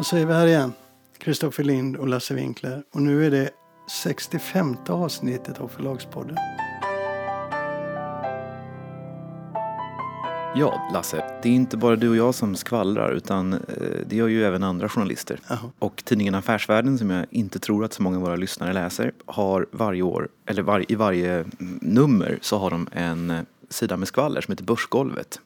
Och så är vi här igen. Kristoffer Lind och Lasse Winkler. Och nu är det 65 avsnittet av Förlagspodden. Ja, Lasse, det är inte bara du och jag som skvallrar utan eh, det gör ju även andra journalister. Jaha. Och tidningen Affärsvärlden som jag inte tror att så många av våra lyssnare läser har varje år, eller var, i varje mm, nummer så har de en eh, sida med skvaller som heter Börsgolvet.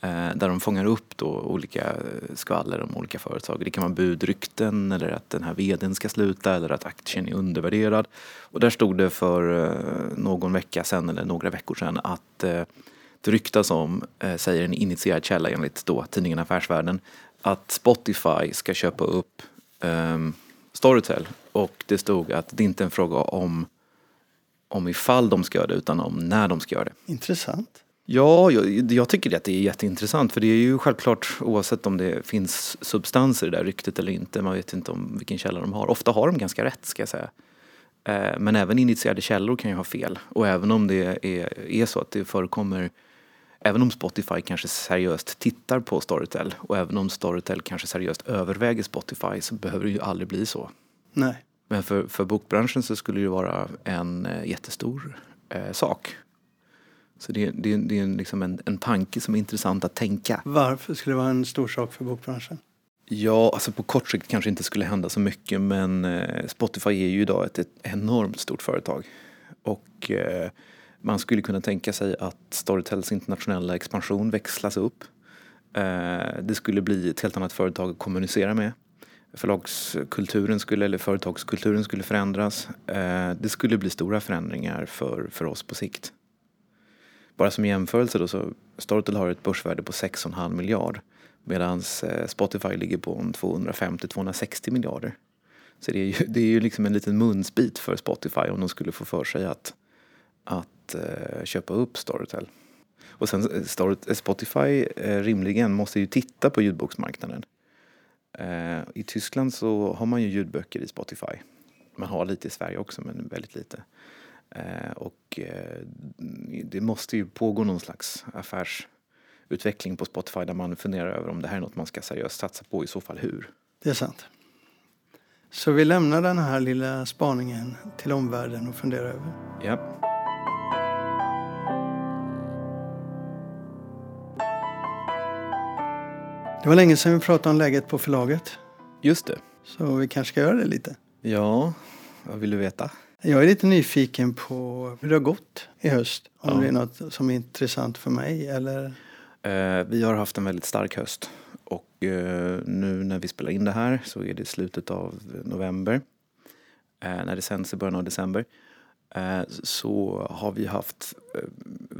Eh, där de fångar upp då olika skvaller om olika företag. Det kan vara budrykten eller att den här vdn ska sluta eller att aktien är undervärderad. Och där stod det för eh, någon vecka sedan eller några veckor sedan att eh, det ryktas om, säger en initierad källa enligt då tidningen Affärsvärlden, att Spotify ska köpa upp um, Storytel. Och det stod att det inte är en fråga om, om ifall de ska göra det utan om när de ska göra det. Intressant. Ja, jag, jag tycker att det är jätteintressant för det är ju självklart oavsett om det finns substanser i det där ryktet eller inte. Man vet inte om vilken källa de har. Ofta har de ganska rätt ska jag säga. Eh, Men även initierade källor kan ju ha fel. Och även om det är, är så att det förekommer Även om Spotify kanske seriöst tittar på Storytel och även om Storytel kanske seriöst överväger Spotify så behöver det ju aldrig bli så. Nej. Men för, för bokbranschen så skulle det vara en eh, jättestor eh, sak. Så det, det, det är en, liksom en, en tanke som är intressant att tänka. Varför skulle det vara en stor sak för bokbranschen? Ja, alltså på kort sikt kanske inte skulle hända så mycket men eh, Spotify är ju idag ett, ett enormt stort företag. Och eh, man skulle kunna tänka sig att Storytels internationella expansion växlas upp. Eh, det skulle bli ett helt annat företag att kommunicera med. Förlagskulturen skulle, eller företagskulturen skulle förändras. Eh, det skulle bli stora förändringar för, för oss på sikt. Bara som jämförelse då så Storytel har ett börsvärde på 6,5 miljard medan eh, Spotify ligger på 250-260 miljarder. Så det är, ju, det är ju liksom en liten munsbit för Spotify om de skulle få för sig att, att eh, köpa upp Storytel. Och sen eh, Spotify rimligen måste ju titta på ljudboksmarknaden. I Tyskland så har man ju ljudböcker i Spotify. Man har lite i Sverige också men väldigt lite. Eh, och eh, det måste ju pågå någon slags affärsutveckling på Spotify där man funderar över om det här är något man ska seriöst satsa på, i så fall hur. Det är sant. Så vi lämnar den här lilla spaningen till omvärlden och funderar över. Ja. Det var länge sedan vi pratade om läget på förlaget. Just det. Så vi kanske ska göra det lite. Ja, vad vill du veta? Jag är lite nyfiken på hur det har gått i höst. Om Ja. det är något som är intressant för mig eller... Eh, vi har haft en väldigt stark höst och eh, nu när vi spelar in det här så är det slutet av november. Eh, när det sänds i början av december. Eh, så har vi haft eh,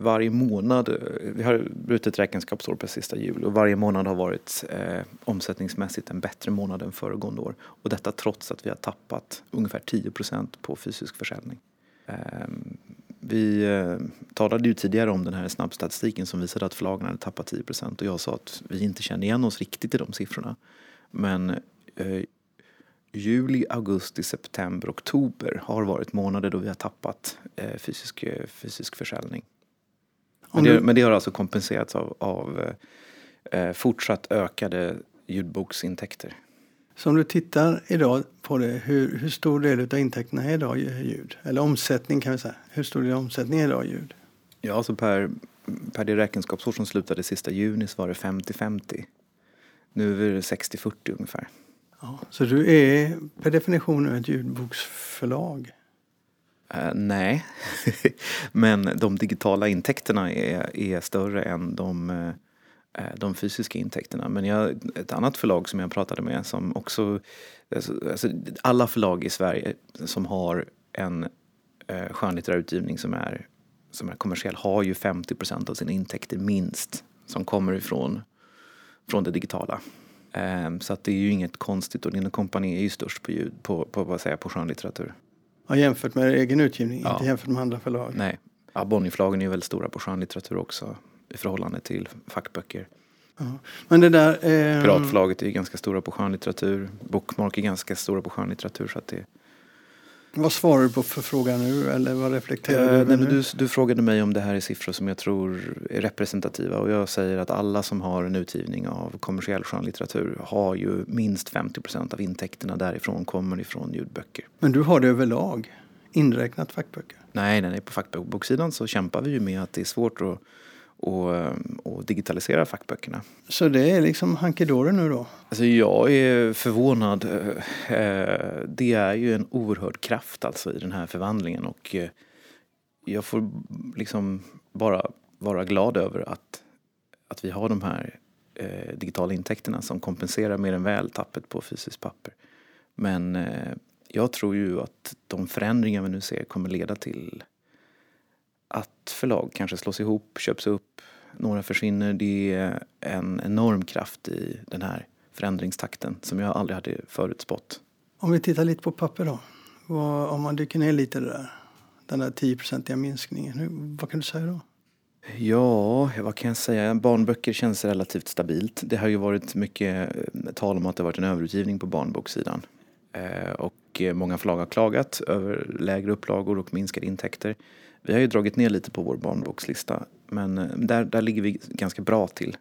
varje månad, eh, vi har brutit räkenskapsår på sista jul och varje månad har varit eh, omsättningsmässigt en bättre månad än föregående år. Och detta trots att vi har tappat ungefär 10% på fysisk försäljning. Eh, vi eh, talade ju tidigare om den här snabbstatistiken som visade att förlagen hade tappat 10 och jag sa att vi inte kände igen oss riktigt i de siffrorna. Men eh, juli, augusti, september, oktober har varit månader då vi har tappat eh, fysisk, eh, fysisk försäljning. Men det, men det har alltså kompenserats av, av eh, fortsatt ökade ljudboksintäkter. Så om du tittar idag på det, hur, hur stor del av intäkterna är idag ljud? Eller omsättning kan vi säga. Hur stor del av omsättningen är idag ljud? Ja, alltså per, per det räkenskapsår som slutade sista juni så var det 50-50. Nu är det 60-40 ungefär. Ja, så du är per definition ett ljudboksförlag? Uh, nej, men de digitala intäkterna är, är större än de, eh, eh, de fysiska intäkterna. Men jag, ett annat förlag som jag pratade med som också... Alltså, alltså alla förlag i Sverige som har en eh, skönlitterär utgivning som är, som är kommersiell har ju 50% av sina intäkter minst som kommer ifrån från det digitala. Eh, så att det är ju inget konstigt och Linn Company är ju störst på, ljud, på, på, vad säger på skönlitteratur. Ja, jämfört med egen utgivning, Ja. inte jämfört med andra förlag. Nej. Ja, Bonnierförlagen är väldigt stora på skönlitteratur också i förhållande till fackböcker. Ja. Men det där... Eh, Piratförlaget är ganska stora på skönlitteratur. Bookmark är ganska stora på skönlitteratur. Så att det, Vad svarar du på för fråga nu eller vad reflekterar Eh, du nej, över du, du frågade mig om det här är siffror som jag tror är representativa och jag säger att alla som har en utgivning av kommersiell skönlitteratur har ju minst 50% av intäkterna därifrån kommer ifrån ljudböcker. Men du har det överlag, inräknat fackböcker. Nej, nej, nej, på fackboksidan så kämpar vi ju med att det är svårt att, att, att digitalisera fackböckerna. Så det är liksom hankedore nu då? Alltså jag är förvånad. Eh, Det är ju en oerhörd kraft alltså i den här förvandlingen och eh, jag får liksom bara vara glad över att, att vi har de här eh, digitala intäkterna som kompenserar mer än väl tappet på fysiskt papper. Men eh, jag tror ju att de förändringar vi nu ser kommer leda till att förlag kanske slås ihop, köps upp, några försvinner. Det är en enorm kraft i den här förändringstakten som jag aldrig hade förutspått. Om vi tittar lite på papper då. Vad, om man dyker ner lite där. Den där 10-procentiga minskningen. Hur, vad kan du säga då? Ja, vad kan jag säga? Barnböcker känns relativt stabilt. Det har ju varit mycket eh, tal om att det varit en överutgivning på barnboksidan. Eh, Och eh, många förlag har klagat över lägre upplagor och minskade intäkter. Vi har ju dragit ner lite på vår barnbokslista men eh, där, där ligger vi ganska bra till.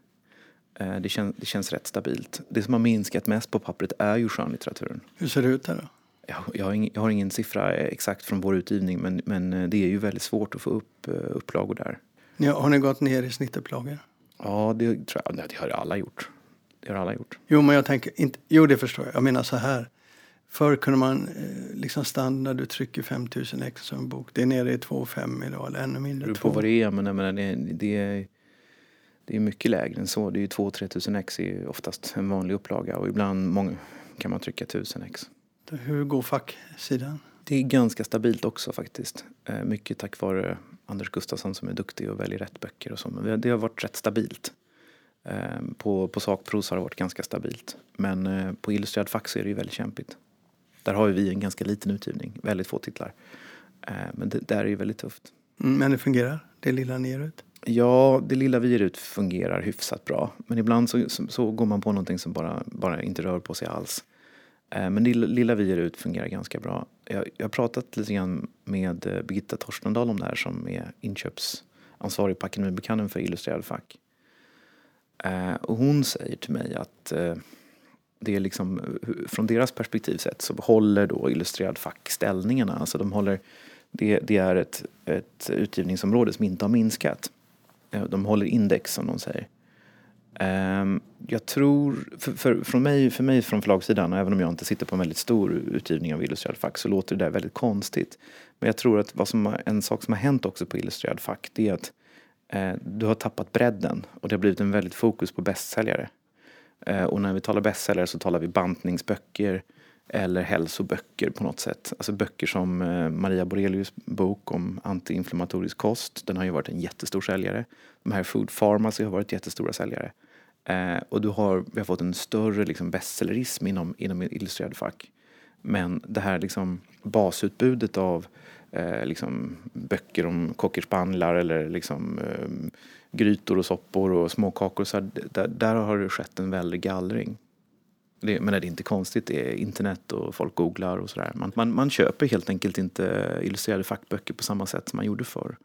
Eh, Det känns, det känns rätt stabilt. Det som har minskat mest på pappret är ju skönlitteraturen. Hur ser det ut där då? Jag, jag, har ingen, jag har ingen siffra exakt från vår utgivning men, men det är ju väldigt svårt att få upp upplagor där. Ni, har ni gått ner i snittupplagor? Ja, det tror jag. Nej, det har alla gjort. Det har alla gjort. Jo, men jag tänker inte... Jo, det förstår jag. Jag menar så här. Förr kunde man eh, liksom standard, du trycker 5000 ex som en bok. Det är nere i 2,5 idag eller ännu Det mindre. beror på vad det är, men jag menar, det, det, är, det är mycket lägre än så. Det är ju 2-3 tusen ex är oftast en vanlig upplaga och ibland många, kan man trycka 1000 ex. Hur går facksidan? Det är ganska stabilt också faktiskt. Eh, Mycket tack vare Anders Gustafsson som är duktig och väljer rätt böcker och så. Men det- det har varit rätt stabilt. Eh, På, på sakprosa har det varit ganska stabilt. Men på illustrerad fack så är det ju väldigt kämpigt. Där har vi en ganska liten utgivning, väldigt få titlar. Eh, Men det där är ju väldigt tufft. Mm, men det fungerar, det lilla ni ger ut. Ja, det lilla vi ger ut fungerar hyfsat bra. Men ibland så, så, så går man på någonting som bara, bara inte rör på sig alls. Eh, Men det lilla vi ger ut fungerar ganska bra. Jag, jag har pratat lite grann med eh, Birgitta Torstendal om det här som är inköpsansvarig på Akademibokhandeln för illustrerad fack. Och hon säger till mig att det är liksom, eh, från deras perspektiv sett så håller då illustrerad fack ställningarna. Alltså de håller, det, det är ett, ett utgivningsområde som inte har minskat. Eh, de håller index som de säger. Ehm, jag tror, för, för, för, mig, för mig från förlagssidan, och även om jag inte sitter på en väldigt stor utgivning av illustrerad fack så låter det där väldigt konstigt. Men jag tror att vad som, en sak som har hänt också på illustrerad fack det är att eh, du har tappat bredden och det har blivit en väldigt fokus på bästsäljare. Eh, och när vi talar bästsäljare så talar vi bantningsböcker eller hälsoböcker på något sätt. Alltså böcker som eh, Maria Borelius bok om antiinflammatorisk kost. Den har ju varit en jättestor säljare. De här Food Pharmacy har varit jättestora säljare. Eh, och du har, vi har fått en större liksom, bestsellerism inom, inom illustrerade fack. Men det här liksom, basutbudet av eh, liksom, böcker om cockerspanilar eller liksom, eh, grytor och soppor och småkakor. Så här, där, där har det skett en väldig gallring. Det, men det är inte konstigt, det är internet och folk googlar och sådär. Man, man, man köper helt enkelt inte illustrerade fackböcker på samma sätt som man gjorde förr.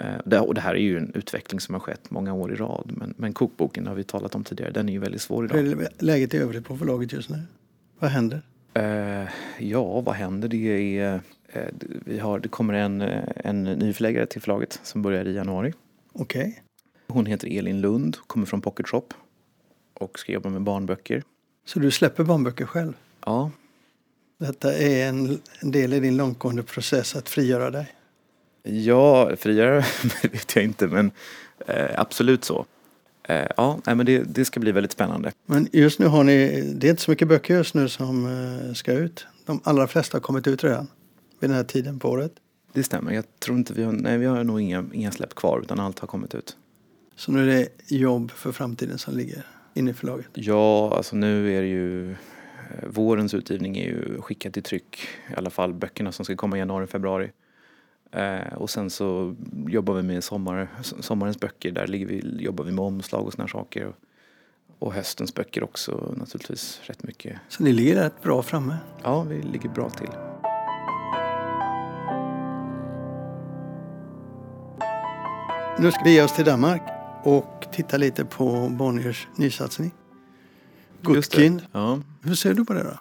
Eh, det, och det här är ju en utveckling som har skett många år i rad. Men, men kokboken har vi talat om tidigare, den är ju väldigt svår idag. Hur är läget i övrigt på förlaget just nu? Vad händer? Eh, ja, vad händer? Det, är, eh, vi har, det kommer en, eh, en ny förläggare till förlaget som börjar i januari. Okej. Hon heter Elin Lund, kommer från Pocket Shop och ska jobba med barnböcker. Så du släpper barnböcker själv? Ja, Detta är en, del i din långtgående process att frigöra dig? ja friare vet jag inte men eh, absolut så. Eh, ja, men det, det ska bli väldigt spännande. Men just nu har ni, det är inte så mycket böcker just nu som eh, ska ut. De allra flesta har kommit ut redan vid den här tiden på året. Det stämmer, jag tror inte vi har, nej vi har nog inga, inga släpp kvar utan allt har kommit ut. Så nu är det jobb för framtiden som ligger inne i förlaget. Ja, alltså nu är det ju... eh, Vårens utgivning är ju skickad till tryck. I alla fall böckerna som ska komma i januari, februari. Eh, och sen så jobbar vi med sommar, sommarens böcker. Där ligger vi, jobbar vi med omslag och såna här saker. Och, och höstens böcker också naturligtvis rätt mycket. Så ni ligger rätt bra framme. Ja, vi ligger bra till. Nu ska vi ge oss till Danmark och titta lite på Bonniers nysatsning. Gutkin. Ja. Hur ser du på det då?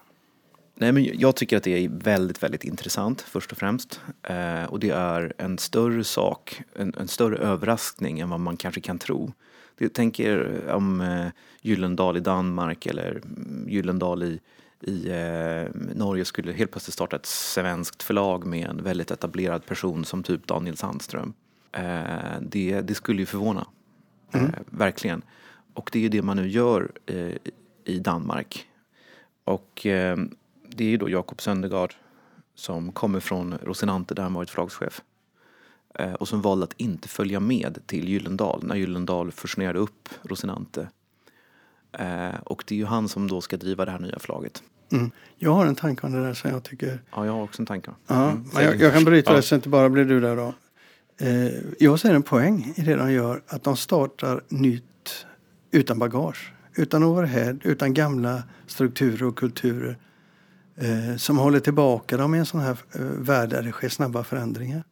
Nej, men jag tycker att det är väldigt, väldigt intressant först och främst. Eh, och det är en större sak, en, en, större överraskning än vad man kanske kan tro. Jag tänker om eh, Gyllendal i Danmark eller Gyllendal i, i eh, Norge skulle helt plötsligt starta ett svenskt förlag med en väldigt etablerad person som typ Daniel Sandström. Eh, det, det skulle ju förvåna. Mm. Eh, verkligen. Och det är det man nu gör eh, i Danmark. Och det är ju då Jakob Söndergaard som kommer från Rosinante där han varit förlagschef. Och som valde att inte följa med till Gyllendal när Gyllendal fusionerade upp Rosinante. Och det är ju han som då ska driva det här nya förlaget. Mm. Jag har en tanke om det där som jag tycker... Ja, jag har också en tanke. Ja, mm. jag, jag, kan bryta ja. det så inte bara blir du där då. Eh, Jag ser en poäng i det de gör, att de startar nytt utan bagage. Utan overhead, utan gamla strukturer och kulturer eh, som håller tillbaka dem i en sån här eh, värld där det sker snabba förändringar.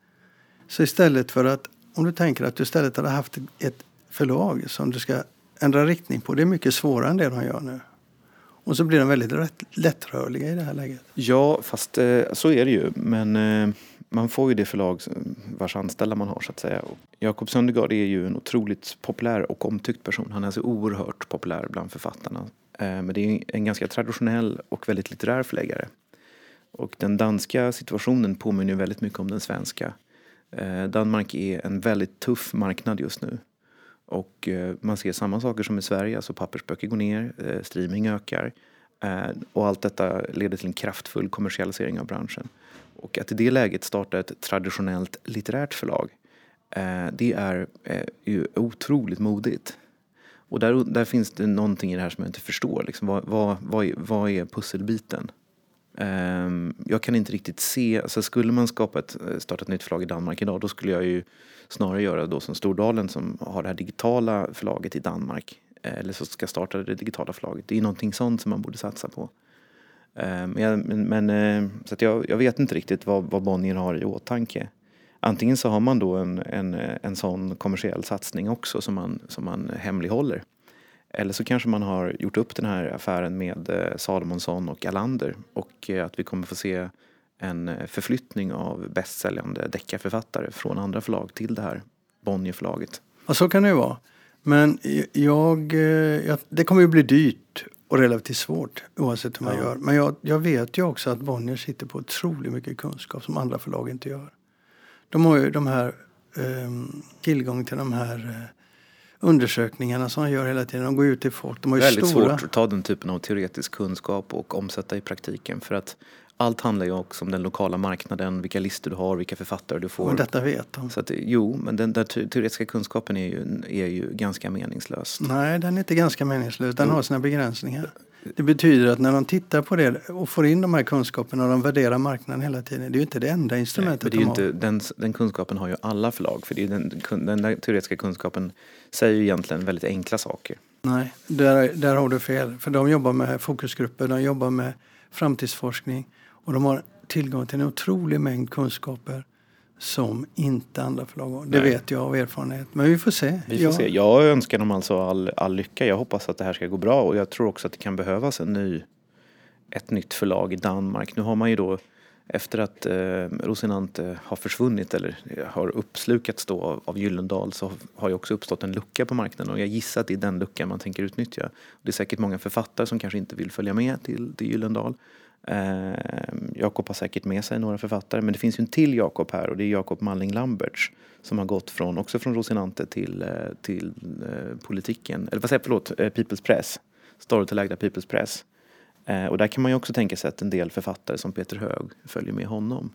Så istället för att, om du tänker att du istället hade haft ett förlag som du ska ändra riktning på, det är mycket svårare än det de gör nu. Och så blir de väldigt lättrörliga i det här läget. Ja, fast eh, så är det ju. Men eh, man får ju det förlag vars anställda man har så att säga. Jakob Söndergaard är ju en otroligt populär och omtyckt person. Han är så oerhört populär bland författarna. Eh, men det är en ganska traditionell och väldigt litterär förläggare. Och den danska situationen påminner väldigt mycket om den svenska. Eh, Danmark är en väldigt tuff marknad just nu. Och eh, man ser samma saker som i Sverige, alltså pappersböcker går ner, streaming ökar. Eh, och allt detta leder till en kraftfull kommersialisering av branschen. Och att i det läget starta ett traditionellt litterärt förlag, eh, det är eh, ju otroligt modigt. Och där, där finns det någonting i det här som jag inte förstår. Liksom, vad, vad, vad, är, vad är pusselbiten? Um, jag kan inte riktigt se, alltså skulle man skapa ett, starta ett nytt förlag i Danmark idag då skulle jag ju snarare göra då som Stordalen som har det här digitala förlaget i Danmark. Eh, eller så ska starta det digitala förlaget. Det är någonting sånt som man borde satsa på. Eh, men, men, men så att jag, jag vet inte riktigt vad, vad Bonnier har i åtanke antingen så har man då en, en, en sån kommersiell satsning också som man, som man hemlighåller. Eller så kanske man har gjort upp den här affären med Salomonsson och Alander och att vi kommer få se en förflyttning av bästsäljande deckarförfattare från andra förlag till det här Bonnierförlaget. Ja, så kan det ju vara. Men jag, jag, det kommer ju bli dyrt och relativt svårt oavsett hur man ja. gör. Men jag, jag vet ju också att Bonnier sitter på otroligt mycket kunskap som andra förlag inte gör. De har ju de här eh, tillgång till de här eh, undersökningarna som de gör hela tiden. De går ut till folk. De har ju Väldigt stora... svårt att ta den typen av teoretisk kunskap och omsätta i praktiken. För att allt handlar ju också om den lokala marknaden, vilka listor du har, vilka författare du får. Och detta vet de. Så att, jo, men den där teoretiska kunskapen är ju, är ju ganska meningslös. Nej, den är inte ganska meningslös. Den jo. har sina begränsningar. Det betyder att när de tittar på det och får in de här kunskaperna och de värderar marknaden hela tiden. Det är ju inte det enda instrumentet Nej, det är de inte, den, den, kunskapen har ju alla förlag. För det är den, den där teoretiska kunskapen säger ju egentligen väldigt enkla saker. Nej, där, där har du fel. För de jobbar med fokusgrupper, de jobbar med framtidsforskning och de har tillgång till en otrolig mängd kunskaper som inte andra förlag har. Det Nej. vet jag av erfarenhet. Men vi får se. Vi får ja. se. Jag önskar dem alltså all, all lycka. Jag hoppas att det här ska gå bra och jag tror också att det kan behövas en ny, ett nytt förlag i Danmark. Nu har man ju då efter att eh, Rosinante har försvunnit eller har uppslukats då av, av Gyllendal så har ju också uppstått en lucka på marknaden och jag gissar att det är den luckan man tänker utnyttja. Det är säkert många författare som kanske inte vill följa med till, till Gyllendal Eh, Ehm, Jakob har säkert med sig några författare men det finns ju en till Jakob här och det är Jakob Malling Lamberts som har gått från, också från Rosinante till, eh, till eh, politiken, eller vad säger jag, förlåt, eh, People's Press, Storytelägda People's Press. Eh, och där kan man ju också tänka sig att en del författare som Peter Hög följer med honom.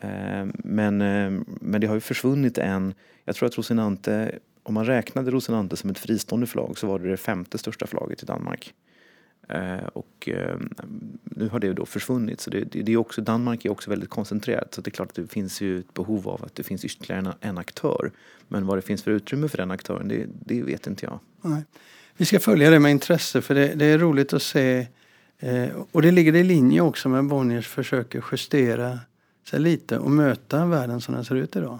Eh, men, ehm, men det har ju försvunnit en, jag tror att Rosinante, om man räknade Rosinante som ett fristående förlag så var det det femte största förlaget i Danmark. Eh, och eh, nu har det då försvunnit. Så det, det, är också, Danmark är också väldigt koncentrerat så det är klart att det finns ju ett behov av att det finns ytterligare en, en aktör. Men vad det finns för utrymme för den aktören, det, det vet inte jag. Nej. Vi ska följa det med intresse för det, det är roligt att se eh, och det ligger i linje också med Bonniers försöker justera sig lite och möta världen som den ser ut idag.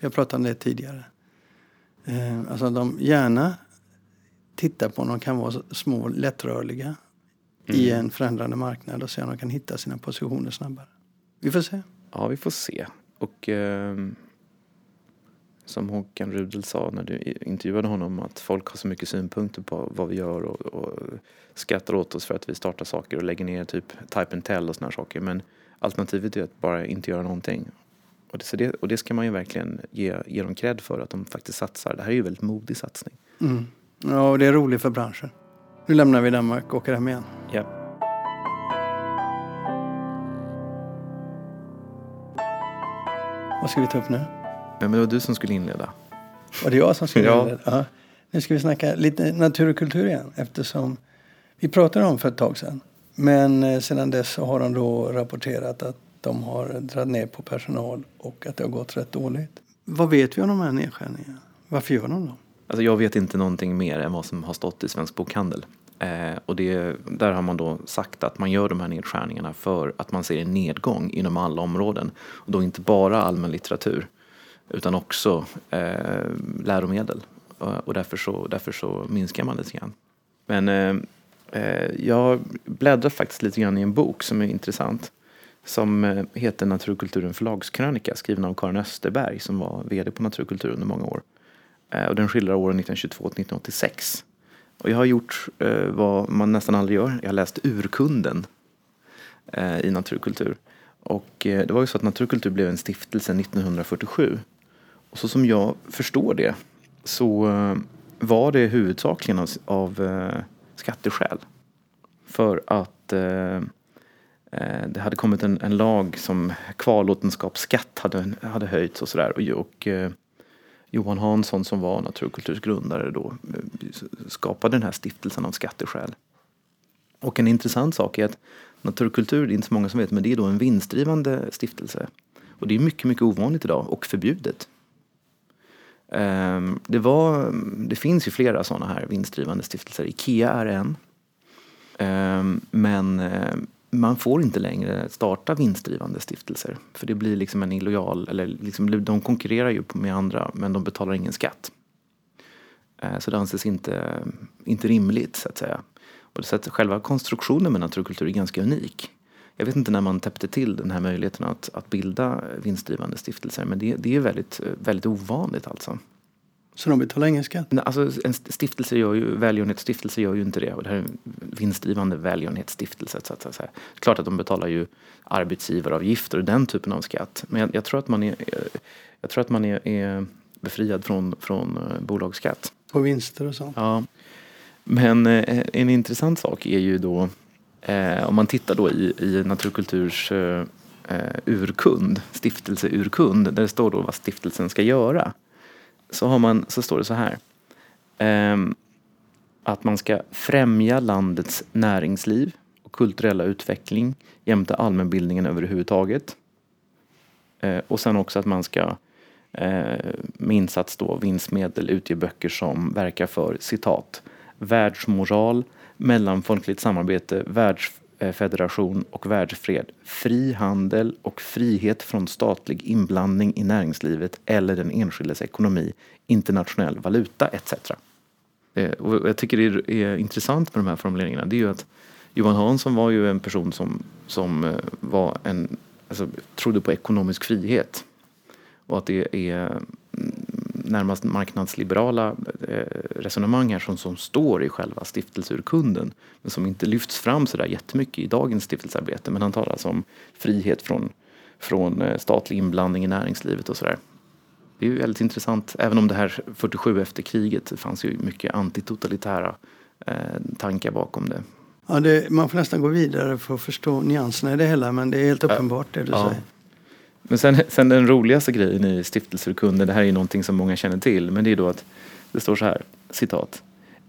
Vi har pratat om det tidigare. Eh, alltså de gärna tittar på om de kan vara små lättrörliga mm. i en förändrande marknad och se om de kan hitta sina positioner snabbare. Vi får se. Ja, vi får se. Och eh, som Håkan Rudel sa när du intervjuade honom att folk har så mycket synpunkter på vad vi gör och, och skrattar åt oss för att vi startar saker och lägger ner typ type and tell och såna här saker. Men alternativet är att bara inte göra någonting. Och det, det, och det ska man ju verkligen ge, ge dem cred för att de faktiskt satsar. Det här är ju en väldigt modig satsning. Mm. Ja, och det är roligt för branschen. Nu lämnar vi Danmark och åker hem igen. Ja. Vad ska vi ta upp nu? men det var du som skulle inleda. Var det jag som skulle ja. inleda? Ja. Nu ska vi snacka lite natur och kultur igen eftersom vi pratade om för ett tag sedan. Men eh, sedan dess har de då rapporterat att de har dragit ner på personal och att det har gått rätt dåligt. Vad vet vi om de här nedskärningarna? Varför gör de dem? Alltså jag vet inte någonting mer än vad som har stått i Svensk Bokhandel. Eh, och det, där har man då sagt att man gör de här nedskärningarna för att man ser en nedgång inom alla områden. Och då inte bara allmän litteratur utan också eh, läromedel. Eh, och därför så, därför så minskar man lite grann. Men eh, eh, jag bläddrar faktiskt lite grann i en bok som är intressant som eh, heter Naturkulturen förlagskrönika skriven av Karin Österberg som var VD på Naturkultur under många år. Eh, och den skildrar åren 1922 till 1986. Och jag har gjort eh, vad man nästan aldrig gör. Jag har läst urkunden eh, i naturkultur. Och eh, det var ju så att Naturkultur blev en stiftelse 1947. Och så som jag förstår det så eh, var det huvudsakligen av, av eh, skatteskäl. För att eh, eh, det hade kommit en, en lag som kvarlåtenskapsskatt hade, hade höjts och sådär. Och, och eh, Johan Hansson som var Naturkulturs grundare då skapade den här stiftelsen av skatteskäl. Och en intressant sak är att Naturkultur, det är inte så många som vet, men det är då en vinstdrivande stiftelse. Och det är mycket, mycket ovanligt idag och förbjudet. Ehm, det, var, det finns ju flera sådana här vinstdrivande stiftelser. Ikea är en. Ehm, men eh, man får inte längre starta vinstdrivande stiftelser. För det blir liksom en illojal, eller liksom, de konkurrerar ju med andra men de betalar ingen skatt. Eh, så det anses inte, inte rimligt så att säga. Och så att själva konstruktionen med naturkultur är ganska unik. Jag vet inte när man täppte till den här möjligheten att, att bilda vinstdrivande stiftelser men det, det är väldigt, väldigt ovanligt alltså. Så de betalar ingen skatt? Alltså en stiftelse gör ju, välgörenhetsstiftelse gör ju inte det. Och det här är en vinstdrivande välgörenhetsstiftelse. Så att säga. Klart att de betalar ju arbetsgivaravgifter och den typen av skatt. Men jag, jag tror att man är, jag tror att man är, är befriad från, från uh, bolagsskatt. På vinster och sånt? Ja. Men uh, en intressant sak är ju då Eh, om man tittar då i, i Naturkulturs eh, urkund, stiftelseurkund, där det står då vad stiftelsen ska göra. Så, har man, så står det så här. Um, att man ska främja landets näringsliv och kulturella utveckling jämte allmänbildningen överhuvudtaget. Uh, och sen också att man ska ehm, med insats då vinstmedel utge böcker som verkar för citat världsmoral, mellanfolkligt samarbete, Eh, federation och världsfred, fri handel och frihet från statlig inblandning i näringslivet eller den enskildes ekonomi, internationell valuta etc. Eh, och jag tycker det är intressant med de här formuleringarna det är ju att Johan Hansson var ju en person som, som eh, var en, alltså, trodde på ekonomisk frihet. Och att det är närmast marknadsliberala eh, resonemang här som, som står i själva stiftelseurkunden men som inte lyfts fram så där jättemycket i dagens stiftelsearbete. Men han talar alltså om frihet från, från eh, statlig inblandning i näringslivet och sådär. Det är ju väldigt intressant, även om det här 47 efter kriget det fanns ju mycket antitotalitära eh, tankar bakom det. Ja, det, man får nästan gå vidare för att förstå nyanserna i det hela men det är helt uppenbart det du ja. säger. Men sen, sen den roligaste grejen i stiftelseurkunden, det här är ju någonting som många känner till, men det är då att det står så här, citat.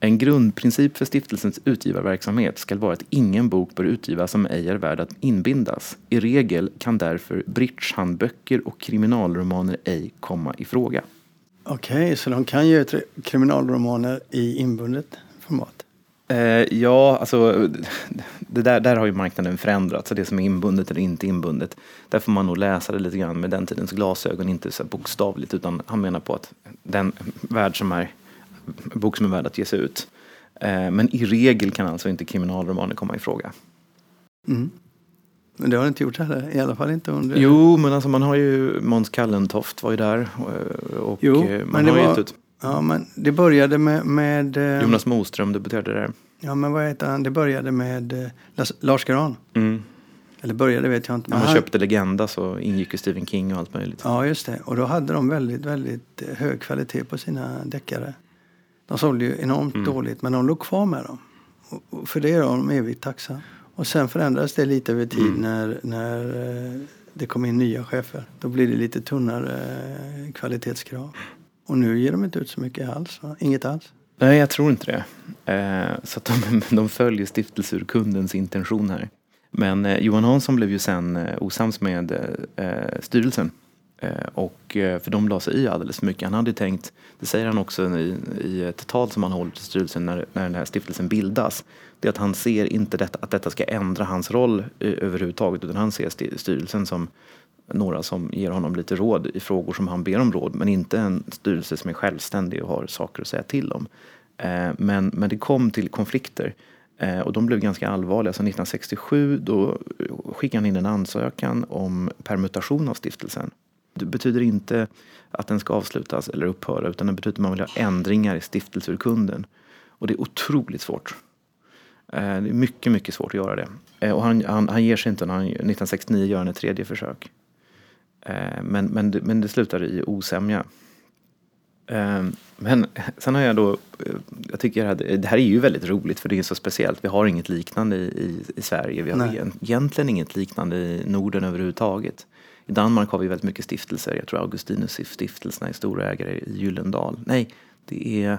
En grundprincip för stiftelsens utgivarverksamhet ska vara att ingen bok bör utgivas som ej är värd att inbindas. I regel kan därför bridgehandböcker och kriminalromaner ej komma i fråga. Okej, okay, så de kan ge ut kriminalromaner i inbundet format? Eh, ja, alltså det där, där har ju marknaden förändrats. Så det som är inbundet eller inte inbundet. Där får man nog läsa det lite grann med den tidens glasögon, inte så bokstavligt. Utan han menar på att den värld som är, bok som är värd att ge sig ut. Eh, men i regel kan alltså inte kriminalromaner komma i fråga. Mm. Men det har det inte gjort heller, i alla fall inte under... Jo, men alltså man har ju Måns Kallentoft var ju där. Och, och Jo, eh, man men det har var- gett ut. Ja, men det började med... med eh, Jonas Moström debuterade där. Ja, men vad heter han? Det började med eh, Lars Gran. Mm. Eller började vet jag inte. När man han- köpte Legenda så ingick ju Stephen King och allt möjligt. Ja, just det. Och då hade de väldigt, väldigt eh, hög kvalitet på sina deckare. De sålde ju enormt Mm. dåligt, men de låg kvar med dem. Och, för det är de evigt tacksamma. Och sen förändrades det lite över tid Mm. när, när det kom in nya chefer. Då blir det lite tunnare kvalitetskrav. Och nu ger de inte ut så mycket alls. Va? Inget alls. Nej, jag tror inte det. Eh, så att de, de följer stiftelseurkundens intention här. Men eh, Johan Hansson blev ju sen eh, osams med styrelsen. Och, för de la sig i alldeles för mycket. Han hade tänkt, det säger han också i, i ett tal som han håller till styrelsen när, när den här stiftelsen bildas. Det är att han ser inte detta, att detta ska ändra hans roll överhuvudtaget. Utan han ser styrelsen som några som ger honom lite råd i frågor som han ber om råd. Men inte en styrelse som är självständig och har saker att säga till om. Eh, men, men det kom till konflikter. Eh, och de blev ganska allvarliga. Så 1967 då skickade han in en ansökan om permutation av stiftelsen. Det betyder inte att den ska avslutas eller upphöra utan det betyder att man vill ha ändringar i stiftelseurkunden. Och det är otroligt svårt. Eh, det är mycket, mycket svårt att göra det. Och han, han, han ger sig inte. när Han, 1969 gör han ett tredje försök. Eh, Men, men, men det slutar i osämja. Eh, Men sen har jag då, eh, jag tycker här, det här är ju väldigt roligt för det är så speciellt. Vi har inget liknande i, i, i Sverige. Vi har Nej. egent- egentligen inget liknande i Norden överhuvudtaget. I Danmark har vi väldigt mycket stiftelser. Jag tror Augustinus-stiftelserna är storägare i Gyllendal. Nej, det är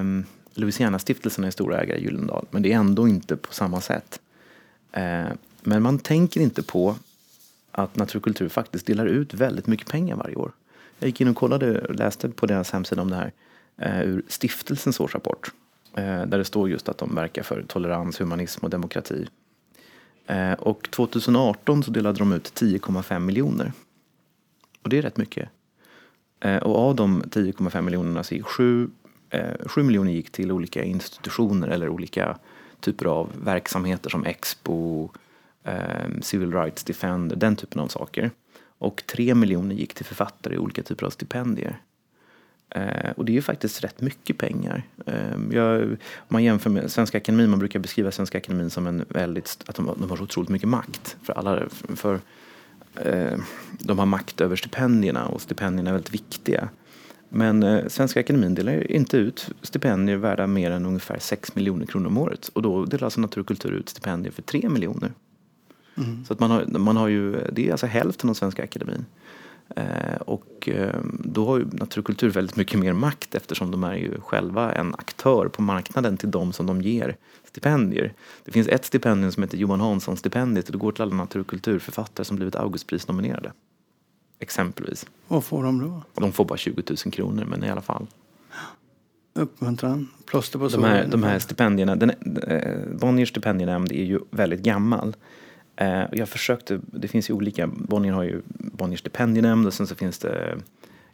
um, Louisiana-stiftelserna är storägare i Gyllendal. Men det är ändå inte på samma sätt. Eh, men man tänker inte på att Natur och kultur faktiskt delar ut väldigt mycket pengar varje år. Jag gick in och kollade, läste på deras hemsida om det här eh, ur stiftelsens årsrapport. Eh, där det står just att de verkar för tolerans, humanism och demokrati. Eh, och 2018 så delade de ut 10,5 miljoner. Och det är rätt mycket. Eh, och av de 10,5 miljonerna så gick 7, 7 eh, miljoner gick till olika institutioner eller olika typer av verksamheter som Expo, Ehm, civil Rights Defender, den typen av saker. Och tre miljoner gick till författare i olika typer av stipendier. Eh, och det är ju faktiskt rätt mycket pengar. Eh, jag, om man jämför med Svenska Akademin, man brukar beskriva Svenska Akademin som en väldigt, att de, de har så otroligt mycket makt. För alla, för, eh, de har makt över stipendierna och stipendierna är väldigt viktiga. Men eh, Svenska Akademin delar inte ut stipendier värda mer än ungefär 6 miljoner kronor om året. Och då delar alltså Natur och kultur ut stipendier för 3 miljoner. Så att man har, man har ju, det är alltså hälften av Svenska Akademin. Eh, och eh, då har ju Natur och kultur väldigt mycket mer makt eftersom de är ju själva en aktör på marknaden till de som de ger stipendier. Det finns ett stipendium som heter Johan Hansson-stipendiet och det går till alla natur och kulturförfattare som blivit Augustprisnominerade. Exempelvis. Vad får de då? De får bara 20 000 kronor men i alla fall. Uppmuntran? Plåster på De här, såren? de här stipendierna, den, eh, Bonniers stipendienämnd är ju väldigt gammal. Eh, jag försökte, det finns ju olika, Bonnier har ju Bonniers stipendienämnd och sen så finns det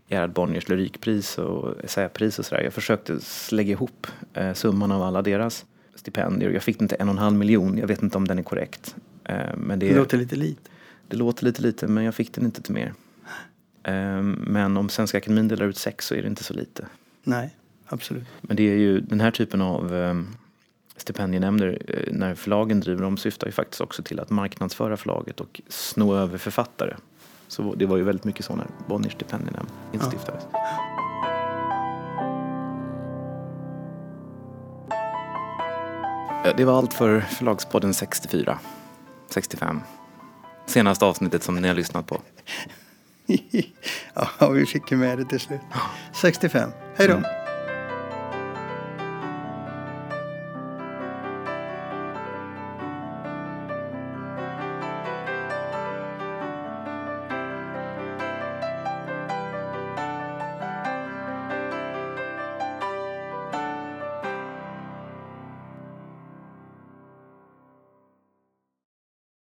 Gerhard Bonniers lyrikpris och essäpris och sådär. Jag försökte lägga ihop eh, summan av alla deras stipendier. Jag fick inte en och en halv miljon, jag vet inte om den är korrekt. Eh, men det, Det låter lite lite. det låter lite lite men jag fick den inte till mer. Eh, men om Svenska Akademin delar ut sex så är det inte så lite. Nej, absolut. Men det är ju den här typen av eh, stipendienämnder eh, när förlagen driver dem syftar ju faktiskt också till att marknadsföra förlaget och sno över författare. Så det var ju väldigt mycket så när Bonniers stipendienämnd instiftades. Ja, Det var allt för Förlagspodden 64. 65. Senaste avsnittet som ni har lyssnat på. ja, vi fick ju med det till slut. 65. Hej då. Mm.